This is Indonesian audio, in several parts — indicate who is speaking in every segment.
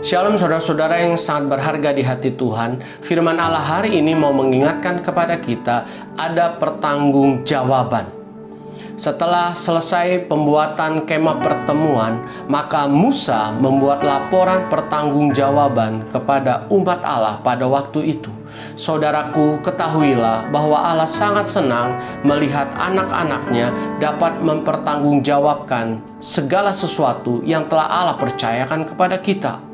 Speaker 1: Shalom saudara-saudara yang sangat berharga di hati Tuhan. Firman Allah hari ini mau mengingatkan kepada kita ada pertanggungjawaban. Setelah selesai pembuatan kemah pertemuan, maka Musa membuat laporan pertanggungjawaban kepada umat Allah pada waktu itu. Saudaraku, ketahuilah bahwa Allah sangat senang melihat anak-anaknya dapat mempertanggungjawabkan segala sesuatu yang telah Allah percayakan kepada kita.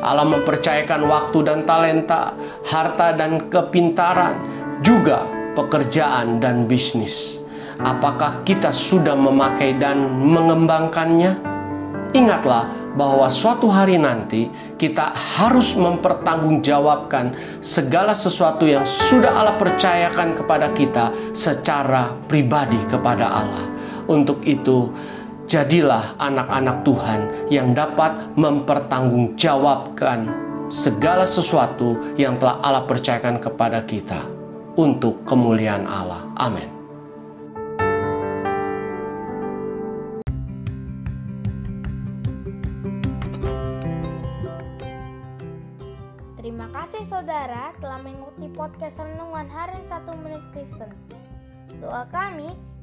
Speaker 1: Allah mempercayakan waktu dan talenta, harta dan kepintaran, juga pekerjaan dan bisnis. Apakah kita sudah memakai dan mengembangkannya? Ingatlah bahwa suatu hari nanti kita harus mempertanggungjawabkan segala sesuatu yang sudah Allah percayakan kepada kita secara pribadi kepada Allah. Untuk itu, jadilah anak-anak Tuhan yang dapat mempertanggungjawabkan segala sesuatu yang telah Allah percayakan kepada kita untuk kemuliaan Allah. Amin.
Speaker 2: Terima kasih saudara telah mengikuti podcast Renungan Harian 1 Menit Kristen. Doa kami